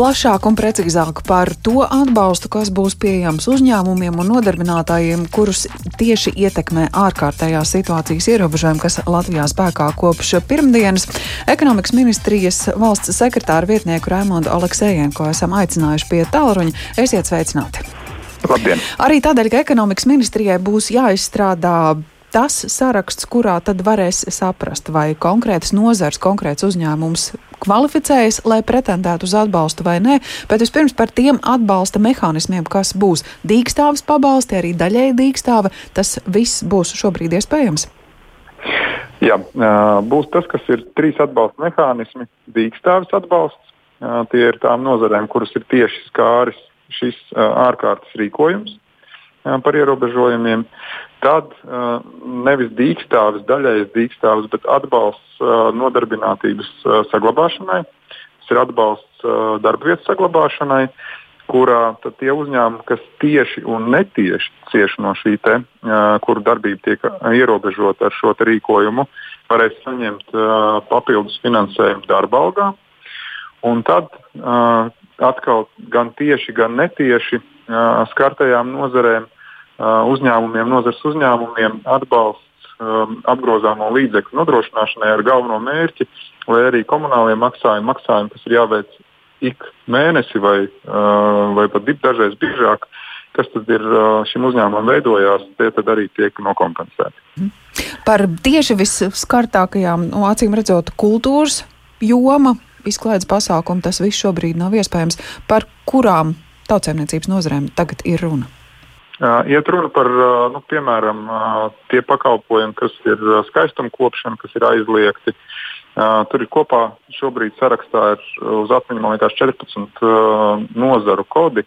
plašāk un precīzāk par to atbalstu, kas būs pieejams uzņēmumiem un nodarbinātājiem, kurus tieši ietekmē ārkārtējās situācijas ierobežojumi, kas Latvijā spēkā kopš pirmdienas. Ekonomikas ministrijas valsts sekretāra vietnieku Raimondu Aleksējienko esam aicinājuši pie tālruņa. Esiet sveicināti! Labdien. Arī tādēļ, ka ekonomikas ministrijai būs jāizstrādā tas saraksts, kurā tad varēs saprast, vai konkrētas nozars, konkrēts uzņēmums kvalificējas, lai pretendētu uz atbalstu vai nē, bet vispirms par tiem atbalsta mehānismiem, kas būs dīkstāves pabalsti, arī daļēji dīkstāve, tas viss būs šobrīd iespējams. Jā, būs tas, kas ir trīs atbalsta mehānismi. Dīkstāves atbalsts, tie ir tām nozarēm, kuras ir tieši skāris šis ārkārtas rīkojums par ierobežojumiem. Tad nevis dīkstāvis, daļējas dīkstāvis, bet atbalsts nodarbinātības saglabāšanai. Tas ir atbalsts darba vietas saglabāšanai, kurā tie uzņēmumi, kas tieši un netieši cieši no šī te, kuru darbība tiek ierobežota ar šo rīkojumu, varēs saņemt papildus finansējumu darba algā. Un tad atkal gan tieši, gan netieši skartajām nozarēm uzņēmumiem, nozars uzņēmumiem atbalsts um, apgrozāmo līdzekļu nodrošināšanai ar galveno mērķi, lai arī komunālie maksājumi, maksājumi, kas ir jāveic ik mēnesi vai, uh, vai pat dažreiz biežāk, kas tad ir uh, šim uzņēmumam veidojās, tie arī tiek nokompensēti. Mhm. Par tieši visskartākajām, no acīm redzot, kultūras joma, izklaides pasākumu, tas viss šobrīd nav iespējams. Par kurām tautsēmniecības nozarēm tagad ir runa? Iet runa par, nu, piemēram, tie pakalpojumi, kas ir skaistumkopšana, kas ir aizliegti. Tur ir kopā šobrīd sarakstā ir uz liekas, 14 nozaru kodi,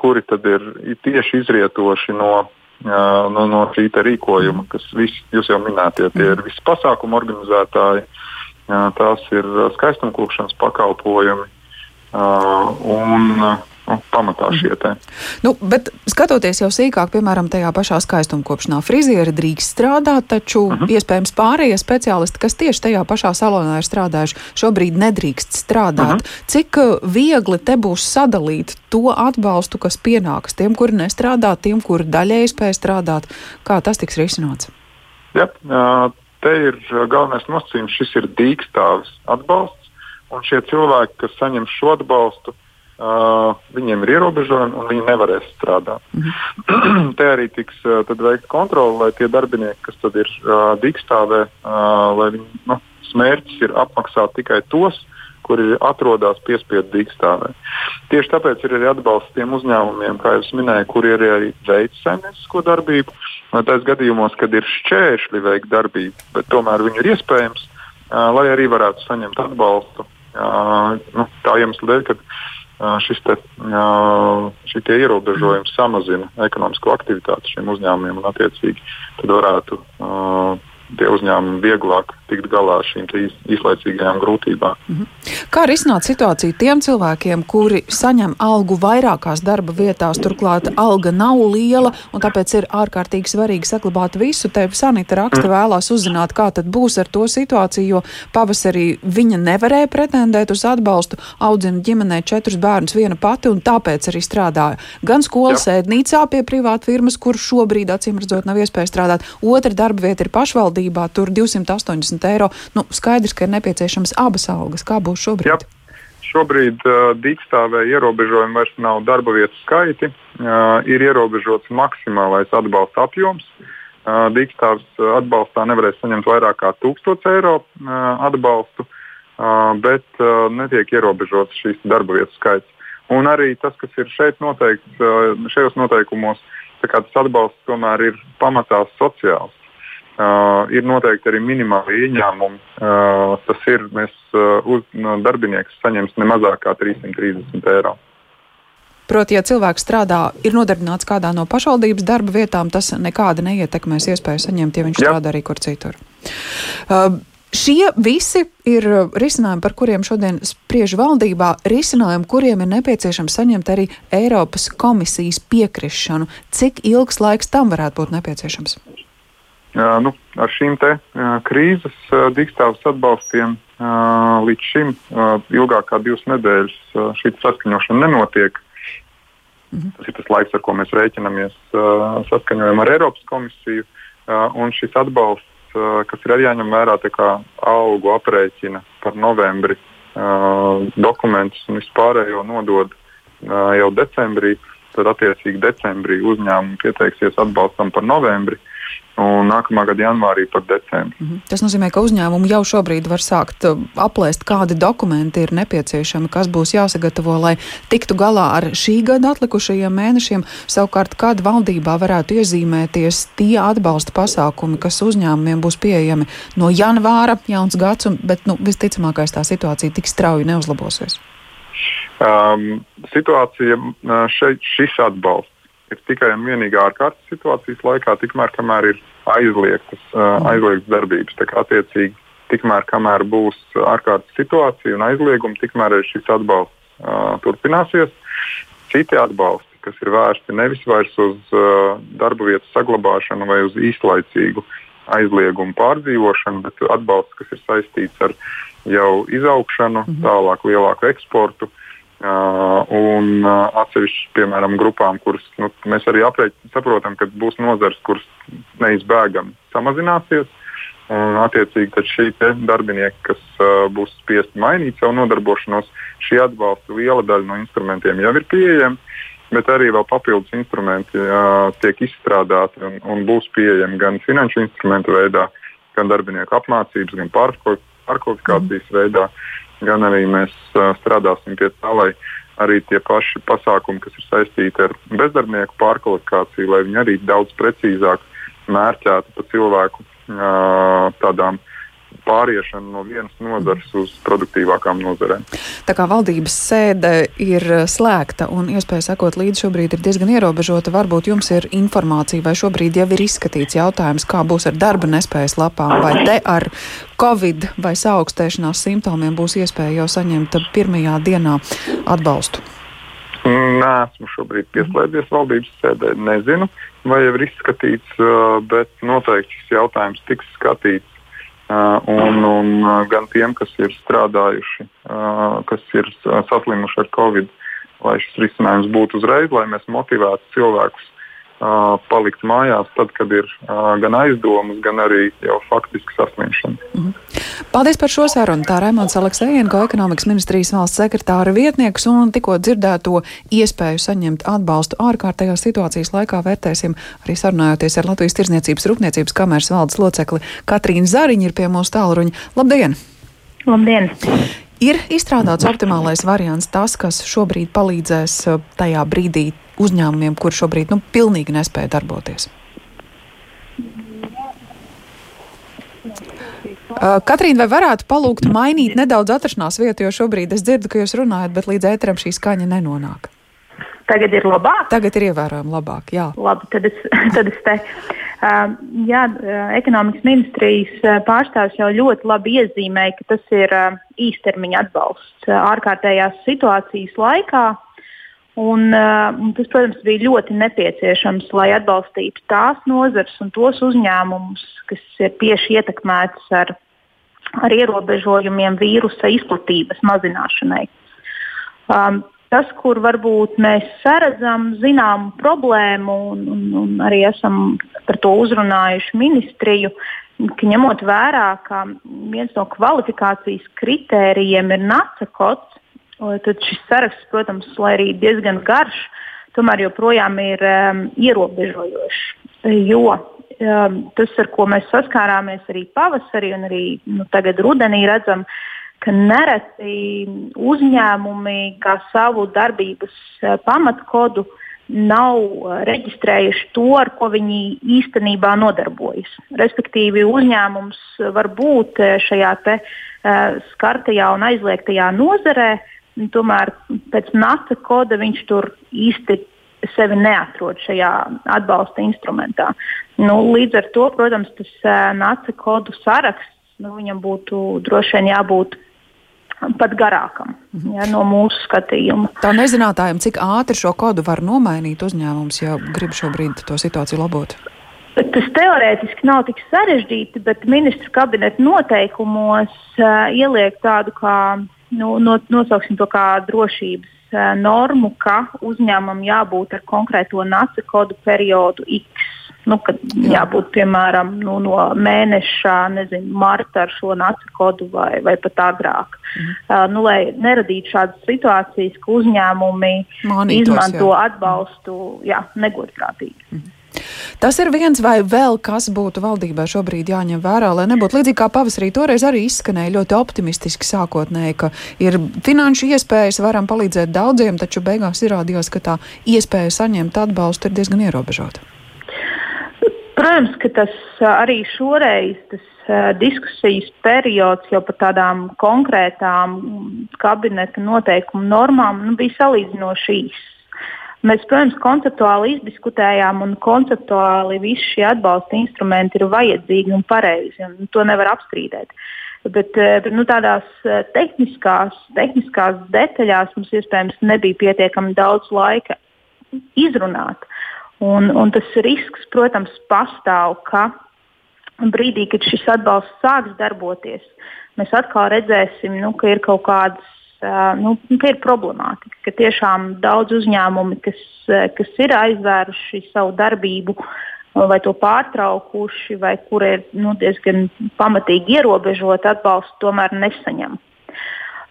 kuri tad ir tieši izrietoši no, no, no šī rīkojuma, kas visi, jūs jau minētie, tie ir visi pasākumu organizētāji, tās ir skaistumkopšanas pakalpojumi. Un, nu, pamatā šie te. Nu, bet skatoties jau sīkāk, piemēram, tajā pašā skaistumkopšanā, frizieri drīkst strādāt, taču mhm. -huh. iespējams pārējie speciālisti, kas tieši tajā pašā salonā ir strādājuši, šobrīd nedrīkst strādāt. Mhm. -huh. Cik uh, viegli te būs sadalīt to atbalstu, kas pienāks tiem, kuri nestrādā, tiem, kuri daļēji spēj strādāt? Kā tas tiks risināts? Jā, te ir galvenais nosacījums, šis ir dīkstāvis atbalsts, un šie cilvēki, kas saņem šo atbalstu, Uh, viņiem ir ierobežojumi un viņi nevarēs strādāt. Mm -hmm. Te arī tiks uh, veikta kontrole, lai tie darbinieki, kas ir uh, dīkstāvē, uh, lai viņi, nu, smērķis ir apmaksāt tikai tos, kuri atrodas piespiedu dīkstāvē. Tieši tāpēc ir arī atbalsts tiem uzņēmumiem, kā jau minēju, kuri ir arī veids saimniecisko darbību. Tās gadījumos, kad ir šķēršļi veikt darbību, bet tomēr viņi ir iespējams, uh, lai arī varētu saņemt atbalstu. Uh, nu, tā iemesla dēļ, ka šis te, šie ierobežojumi samazina ekonomisko aktivitāti šiem uzņēmumiem un attiecīgi tad varētu tie uzņēmumi vieglāk tikt galā ar šīm īslaicīgajām grūtībām. -hmm. Kā risināt situāciju tiem cilvēkiem, kuri saņem algu vairākās darba vietās, turklāt alga nav liela, un tāpēc ir ārkārtīgi svarīgi saglabāt visu? Te Sanita raksta vēlās uzzināt, kā tad būs ar to situāciju, jo pavasarī viņa nevarēja pretendēt uz atbalstu, audzina ģimenē četrus bērnus viena pati, un tāpēc arī strādāja gan skolas ēdnīcā pie privāta firmas, kur šobrīd, acīm redzot, nav iespēja strādāt. Otra darba vieta ir pašvaldībā, tur 280 eiro. Nu, skaidrs, ka ir nepieciešams abas algas. Kā būs šobrīd? Jā. Šobrīd uh, dīkstāvē ierobežojumi vairs nav darba vietu skaiti. Uh, ir ierobežots maksimālais atbalsta apjoms. Uh, Dīkstāvs atbalstā nevarēs saņemt vairāk kā 1000 eiro uh, atbalstu, uh, bet uh, netiek ierobežots šīs darba vietu skaits. Un arī tas, kas ir šeit noteikts, uh, šajos noteikumos, tas atbalsts tomēr ir pamatā sociāls. Uh, ir noteikti arī minimāli ieņēmumi. Uh, tas ir, mēs uh, uz, no darbinieks saņems ne mazāk kā 330 eiro. Proti, ja cilvēks strādā, ir nodarbināts kādā no pašvaldības darba vietām, tas nekādi neietekmēs iespēju saņemt, ja viņš Jā. strādā arī kur citur. Uh, Šie visi ir risinājumi, par kuriem šodien spriež valdībā, risinājumi, kuriem ir nepieciešams saņemt arī Eiropas komisijas piekrišanu. Cik ilgs laiks tam varētu būt nepieciešams? Nu, ar šīm te, krīzes dīkstāvus atbalstiem Līdz šim ilgāk kā divas nedēļas šī saskaņošana nenotiek. Mhm. Tas ir tas laiks, ar ko mēs rēķinamies, saskaņojam ar Eiropas komisiju. Un šis atbalsts, kas ir arī jāņem vērā, kā algu aprēķina par novembri dokumentus un vispārējo nodod jau decembrī. Tad, attiecīgi, decembrī uzņēmumi pieteiksies atbalstam par novembri. Uh, un nākamā gada janvārī par decembri. Mm -hmm. Tas nozīmē, ka uzņēmumi jau šobrīd var sākt uh, aplēst, kādi dokumenti ir nepieciešami, kas būs jāsagatavo, lai tiktu galā ar šī gada atlikušajiem mēnešiem. Savukārt, kāda valdībā varētu iezīmēties tie atbalsta pasākumi, kas uzņēmumiem būs pieejami no janvāra, jauns gads, un, bet nu, visticamākais tā situācija tik strauji neuzlabosies. Um, situācija uh, šeit, šis atbalsts ir tikai un vienīgi ārkārtas situācijas laikā, tikmēr kamēr ir aizliegtas, uh, aizliegtas darbības. Attiecīgi, tikmēr kamēr būs ārkārtas situācija un aizliegumi, tikmēr šis atbalsts uh, turpināsies. Citi atbalsti, kas ir vērsti nevis vairs uz uh, darba vietas saglabāšanu vai uz īslaicīgu aizliegumu pārdzīvošanu, bet atbalsts, kas ir saistīts ar jau izaugšanu, mhm. tālāk lielāku eksportu. Uh, Uh, un uh, atsevišķi, piemēram, grupām, kuras nu, mēs arī aprēķinām, saprotam, ka būs nozars, kuras neizbēgami samazināsies. Un, attiecīgi, šī darbinieki, kas uh, būs spiesti mainīt savu nodarbošanos, šī atbalsta liela daļa no instrumentiem jau ir pieejama, bet arī vēl papildus instrumenti uh, tiek izstrādāti un, un būs pieejami gan finanšu instrumentu veidā, gan darbinieku apmācības, gan pārkvalifikācijas mm. veidā. Uh, gan arī mēs strādāsim pie tā, lai arī tie paši pasākumi, kas ir saistīti ar bezdarbnieku pārkvalifikāciju, lai viņi arī daudz precīzāk mērķētu pa cilvēku tādām pāriešanu no vienas nozares uz produktīvākām nozarēm. Tā kā valdības sēde ir slēgta un iespēja sekot līdzi šobrīd ir diezgan ierobežota, varbūt jums ir informācija, vai šobrīd jau ir izskatīts jautājums, kā būs ar darba nespējas lapām, vai te ar covid vai saaugstēšanās simptomiem būs iespēja jau saņemt pirmajā dienā atbalstu. Nē, esmu šobrīd pieslēdzies valdības sēdē. Nezinu, vai jau ir izskatīts, bet noteikti šis jautājums tiks skatīts Un, un gan tiem, kas ir strādājuši, kas ir saslimuši ar covid, lai šis risinājums būtu uzreiz, lai mēs motivētu cilvēkus palikt mājās, tad, kad ir gan aizdomas, gan arī jau faktiski saslimšana. Mm -hmm. Paldies par šo sarunu. Tā Raimons Aleksējienko, ekonomikas ministrijas valsts sekretāra vietnieks, un tikko dzirdēto iespēju saņemt atbalstu ārkārtējās situācijas laikā vērtēsim arī sarunājoties ar Latvijas Tirzniecības Rūpniecības kameras valdes locekli Katrīnu Zariņu ir pie mūsu tālruņa. Labdien! Labdien! Ir izstrādāts optimālais variants, tas, kas šobrīd palīdzēs tajā brīdī uzņēmumiem, kur šobrīd nu, pilnīgi nespēja darboties? Katrīna, vai varētu palūgt mainīt nedaudz atrašanās vietu, jo šobrīd es dzirdu, ka jūs runājat, bet līdz ēteram šī skaņa nenonāk. Tagad ir labāk. Tagad ir ievērojami labāk. Jā, Labi, tad es, tad es te. Uh, jā, ekonomikas ministrijas pārstāvs jau ļoti labi iezīmēja, ka tas ir uh, īstermiņa atbalsts uh, ārkārtējās situācijas laikā. Un, uh, un tas, protams, bija ļoti nepieciešams, lai atbalstītu tās nozares un tos uzņēmumus, kas ir tieši ietekmētas ar, ar ierobežojumiem vīrusa izplatības mazināšanai. Um, tas, kur varbūt mēs saredzam zināmu problēmu, un, un, un arī esam par to uzrunājuši ministriju, ka ņemot vērā, ka viens no kvalifikācijas kritērijiem ir nacakots, Tad šis saraksts, protams, lai arī diezgan garš, tomēr joprojām ir um, ierobežojošs. Jo um, tas, ar ko mēs saskārāmies arī pavasarī un arī nu, tagad rudenī, redzam, ka nereti uzņēmumi kā savu darbības uh, pamatkodu nav uh, reģistrējuši to, ar ko viņi īstenībā nodarbojas. Respektīvi, uzņēmums var būt uh, šajā te, uh, skartajā un aizliegtajā nozarē, Tomēr pēc NASA koda viņš tur īsti sevi neatrod šajā atbalsta instrumentā. Nu, līdz ar to, protams, tas NASA kodu saraksts nu, viņam būtu droši vien jābūt pat garākam mhm. ja, no mūsu skatījuma. Tā nezinātājiem, cik ātri šo kodu var nomainīt uzņēmums, ja grib šobrīd to situāciju labot? Tas teorētiski nav tik sarežģīti, bet ministru kabineta noteikumos uh, ieliek tādu kā, nu, no, nosauksim to kā drošības uh, normu, ka uzņēmumam jābūt ar konkrēto NACE kodu periodu X. Nu, kad Jā. jābūt piemēram nu, no mēneša, nezinu, marta ar šo NACE kodu vai, vai pat agrāk. Mhm. Uh, nu, lai neradītu šādas situācijas, ka uzņēmumi Manītos, izmanto jā. atbalstu jā, negodprātīgi. Mhm. Tas ir viens vai vēl kas būtu valdībai šobrīd jāņem vērā, lai nebūtu līdzīgi kā pavasarī. Toreiz arī izskanēja ļoti optimistiski sākotnēji, ka ir finanšu iespējas, varam palīdzēt daudziem, taču beigās izrādījās, ka tā iespēja saņemt atbalstu ir diezgan ierobežota. Protams, ka tas arī šoreiz tas diskusijas periods jau par tādām konkrētām kabineta noteikumu normām nu, bija salīdzinoši īss. Mēs, protams, konceptuāli izdiskutējām, un konceptuāli visi šie atbalsta instrumenti ir vajadzīgi un pareizi, un to nevar apstrīdēt. Bet, eh, bet nu, tādās eh, tehniskās, tehniskās detaļās mums iespējams nebija pietiekami daudz laika izrunāt. Un, un tas risks, protams, pastāv, ka brīdī, kad šis atbalsts sāks darboties, mēs atkal redzēsim, nu, ka ir kaut kādas nu, ka ir problemātika, ka tiešām daudz uzņēmumi, kas, kas ir aizvēruši savu darbību vai to pārtraukuši, vai kur ir nu, diezgan pamatīgi ierobežot atbalstu, tomēr nesaņem.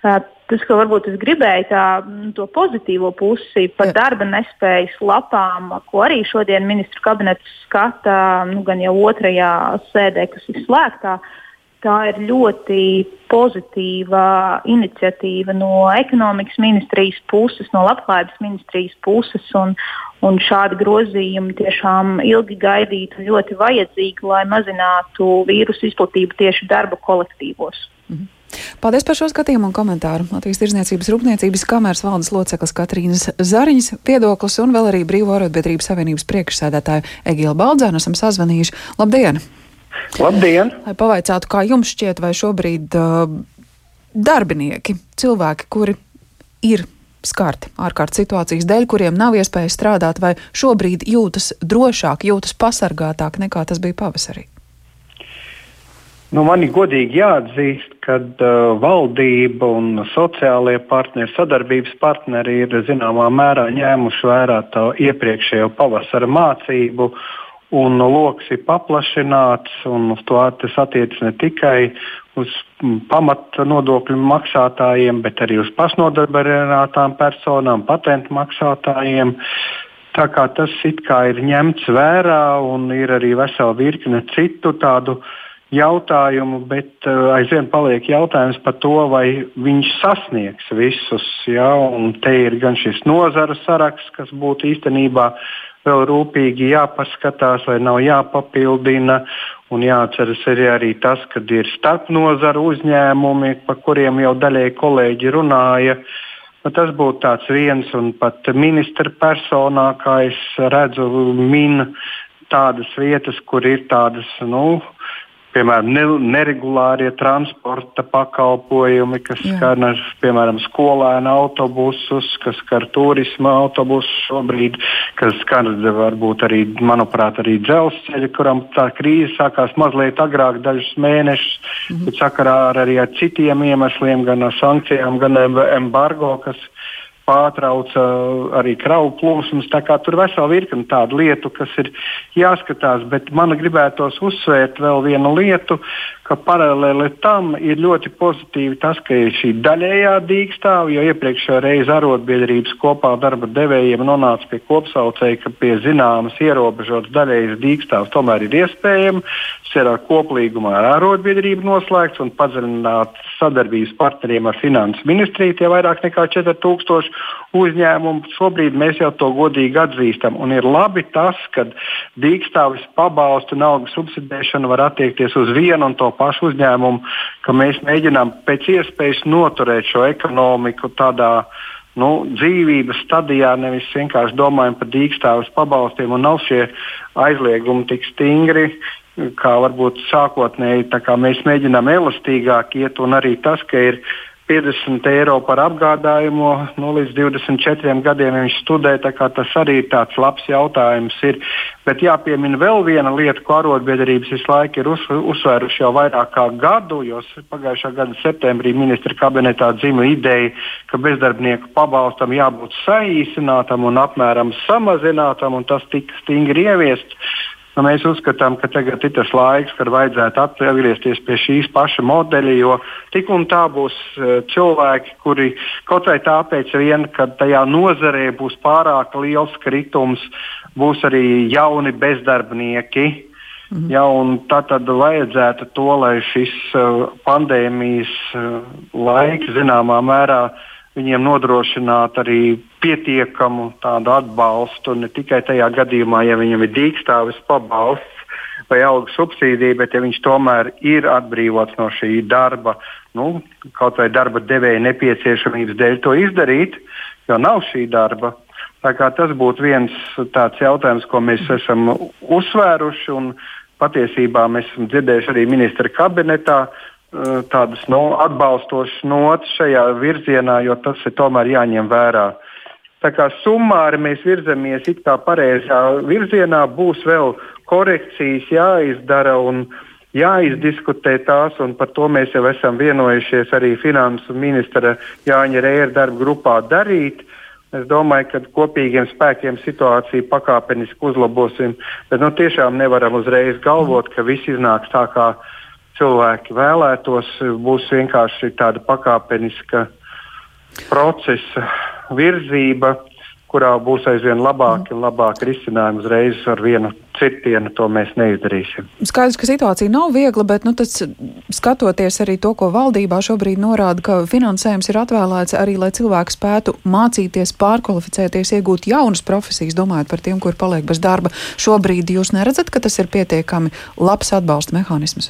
Tas, ko varbūt es gribēju, tā nu, to pozitīvo pusi par darba nespējas lapām, ko arī šodien ministru kabinets skata, nu, gan jau otrajā sēdē, kas ir slēgtā, uh, tā ir ļoti pozitīva iniciatīva no ekonomikas ministrijas puses, no labklājības ministrijas puses. Un, un šādi grozījumi tiešām ilgi gaidīti un ļoti vajadzīgi, lai mazinātu vīrusu izplatību tieši darba kolektīvos. Mhm. Paldies par šo skatījumu un komentāru. Latvijas Tirzniecības Rūpniecības kameras valdes loceklis Katrīnas Zariņas viedoklis un vēl arī Brīvo arotbiedrības savienības priekšsēdētāju Egīlu Baldzēnu esam sazvanījuši. Labdien! Labdien! Lai pavaicātu, kā jums šķiet, vai šobrīd uh, darbinieki, cilvēki, kuri ir skarti ārkārtas situācijas dēļ, kuriem nav iespēja strādāt, vai šobrīd jūtas drošāk, jūtas pasargātāk nekā tas bija pavasarī? Nu, man ir godīgi jāatzīst, ka uh, valdība un sociālie partneri, sadarbības partneri ir zināmā mērā ņēmuši vērā to iepriekšējo pavasara mācību un lokus ir paplašināts, un tas attiecas ne tikai uz pamata nodokļu maksātājiem, bet arī uz pašnodarbinātām personām, patentu maksātājiem. Tā kā tas ir ņemts vērā un ir arī vesela virkne citu tādu jautājumu, bet uh, aizvien paliek jautājums par to, vai viņš sasniegs visus. Ja? Te ir gan šis nozara saraksts, kas būtu īstenībā vēl rūpīgi jāpaskatās, vai nav jāpapildina. Un jāatceras arī, arī tas, ka ir starpnozaru uzņēmumi, par kuriem jau daļēji kolēģi runāja. Nu, tas būtu viens, un pat ministra personā, kā es redzu, min tādas vietas, kur ir tādas nu, piemēram, ne, neregulārie transporta pakalpojumi, kas Jā. skar piemēram skolēnu autobusus, kas skar turisma autobusus šobrīd, kas skar varbūt arī, manuprāt, arī dzelzceļu, kuram tā krīze sākās mazliet agrāk, dažus mēnešus, mhm. bet sakarā ar arī ar citiem iemesliem, gan ar sankcijām, gan embargo, kas pārtrauca arī kravu plūsmas. Tur vesela virkne tādu lietu, kas ir jāskatās, bet man gribētos uzsvērt vēl vienu lietu, ka paralēli tam ir ļoti pozitīvi tas, ka ir šī daļējā dīkstāve, jo iepriekšējā reizē arotbiedrības kopā darba devējiem nonāca pie kopsaucēja, ka pie zināmas ierobežotas daļējas dīkstāves tomēr ir iespējams. Tas ir ar koplīgumu ar arotbiedrību noslēgts un padziļināt sadarbības partneriem ar finanses ministriju. Tie vairāk nekā 4000 uzņēmumu. Šobrīd mēs jau to godīgi atzīstam. Un ir labi tas, ka dīkstāvis pabalstu un algu subsidēšana var attiekties uz vienu un to pašu uzņēmumu, ka mēs mēģinām pēc iespējas noturēt šo ekonomiku tādā nu, dzīvības stadijā, nevis vienkārši domājam par dīkstāvis pabalstiem, un nav šie aizliegumi tik stingri, kā varbūt sākotnēji mēs mēģinām elastīgāk iet, un arī tas, ka ir 50 eiro par apgādājumu nu, līdz 24 gadiem, ja viņš studē. Tas arī ir tāds labs jautājums. Ir. Bet jāpiemina vēl viena lieta, ko arotbiedrības visu laiku ir uz, uzsvēruši jau vairāk kā gadu, jo pagājušā gada septembrī ministra kabinetā dzima ideja, ka bezdarbnieku pabalstam jābūt saīsinātam un apmēram samazinātam, un tas tika stingri ieviests. Nu, mēs uzskatām, ka tagad ir tas laiks, kad vajadzētu atgriezties pie šīs paša modeļa, jo tik un tā būs uh, cilvēki, kuri kaut vai tāpēc, vien, ka tajā nozarē būs pārāk liels kritums, būs arī jauni bezdarbnieki. Mhm. Ja, tad, tad vajadzētu to, lai šis uh, pandēmijas uh, laiks zināmā mērā uh, viņiem nodrošināt arī pietiekamu tādu atbalstu, ne tikai tajā gadījumā, ja viņam ir dīkstāvis pabalsts vai algu subsīdija, bet ja viņš tomēr ir atbrīvots no šī darba, nu, kaut vai darba devēja nepieciešamības dēļ to izdarīt, jo nav šī darba. Tas būtu viens tāds jautājums, ko mēs esam uzsvēruši. Patiesībā mēs esam dzirdējuši arī ministra kabinetā Eh, tādas nu, atbalstošas notis šajā virzienā, jo tas ir tomēr jāņem vērā. Tā kā summāri mēs virzamies it kā pareizā virzienā, būs vēl korekcijas jāizdara un jāizdiskutē tās, un par to mēs jau esam vienojušies arī finansu ministra Jāņa Rēra darba grupā darīt. Es domāju, ka kopīgiem spēkiem situāciju pakāpeniski uzlabosim, bet nu, tiešām nevaram uzreiz galvot, ka viss iznāks tā, kā cilvēki vēlētos, būs vienkārši tāda pakāpeniska procesa virzība, kurā būs aizvien labāki un labāki risinājumi uzreiz ar vienu cirtienu, to mēs neizdarīsim. Skaidrs, ka situācija nav viegla, bet nu, tas, skatoties arī to, ko valdībā šobrīd norāda, ka finansējums ir atvēlēts arī, lai cilvēki spētu mācīties, pārkvalificēties, iegūt jaunas profesijas, domājot par tiem, kur paliek bez darba. Šobrīd jūs neredzat, ka tas ir pietiekami labs atbalsta mehānisms?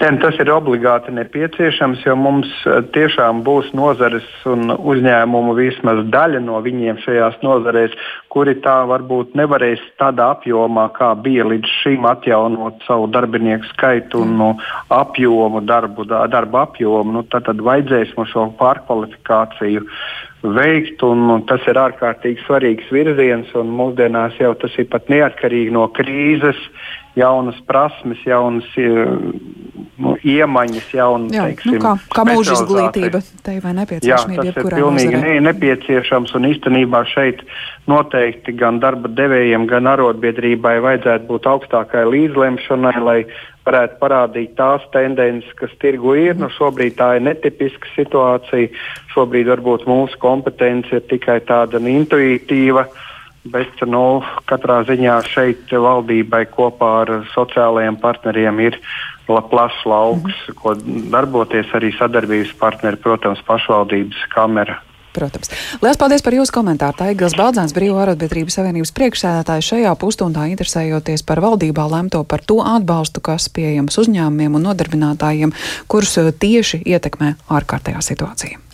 Ne, nu, tas ir obligāti nepieciešams, jo mums eh, tiešām būs nozares un uzņēmumu vismaz daļa no viņiem šajās nozarēs, kuri tā varbūt nevarēs tādā apjomā, kā bija līdz šim, atjaunot savu darbinieku skaitu un no apjomu, darbu, darba apjomu. Nu, tad, tad vajadzēs mums šo pārkvalifikāciju veikt, un tas ir ārkārtīgi svarīgs virziens. Mūsdienās jau tas ir pat neatkarīgi no krīzes, jaunas prasmes, jaunas nu, iemaņas, jaunas Jā, teiksim, nu kā, kā mūža izglītība. Te vai nepieciešamība Jā, tas ir pilnīgi ne, nepieciešams un īstenībā šeit noteikti gan darba devējiem, gan arotbiedrībai vajadzētu būt augstākai līdzlemšanai, lai varētu parādīt tās tendences, kas tirgu ir. Nu, šobrīd tā ir netipiska situācija. Šobrīd varbūt mūsu kompetence ir tikai tāda intuitīva. Bet nu, katrā ziņā šeit valdībai kopā ar sociālajiem partneriem ir plašs lauks, mm -hmm. ko darboties arī sadarbības partneri, protams, pašvaldības kamera. Protams. Lielas paldies par jūsu komentāru. Tā ir Gils Baldzāns, Brīvo arotbiedrības savienības priekšsēdētājs šajā pusstundā interesējoties par valdībā lemto par to atbalstu, kas pieejams uzņēmumiem un nodarbinātājiem, kurus tieši ietekmē ārkārtējā situācija.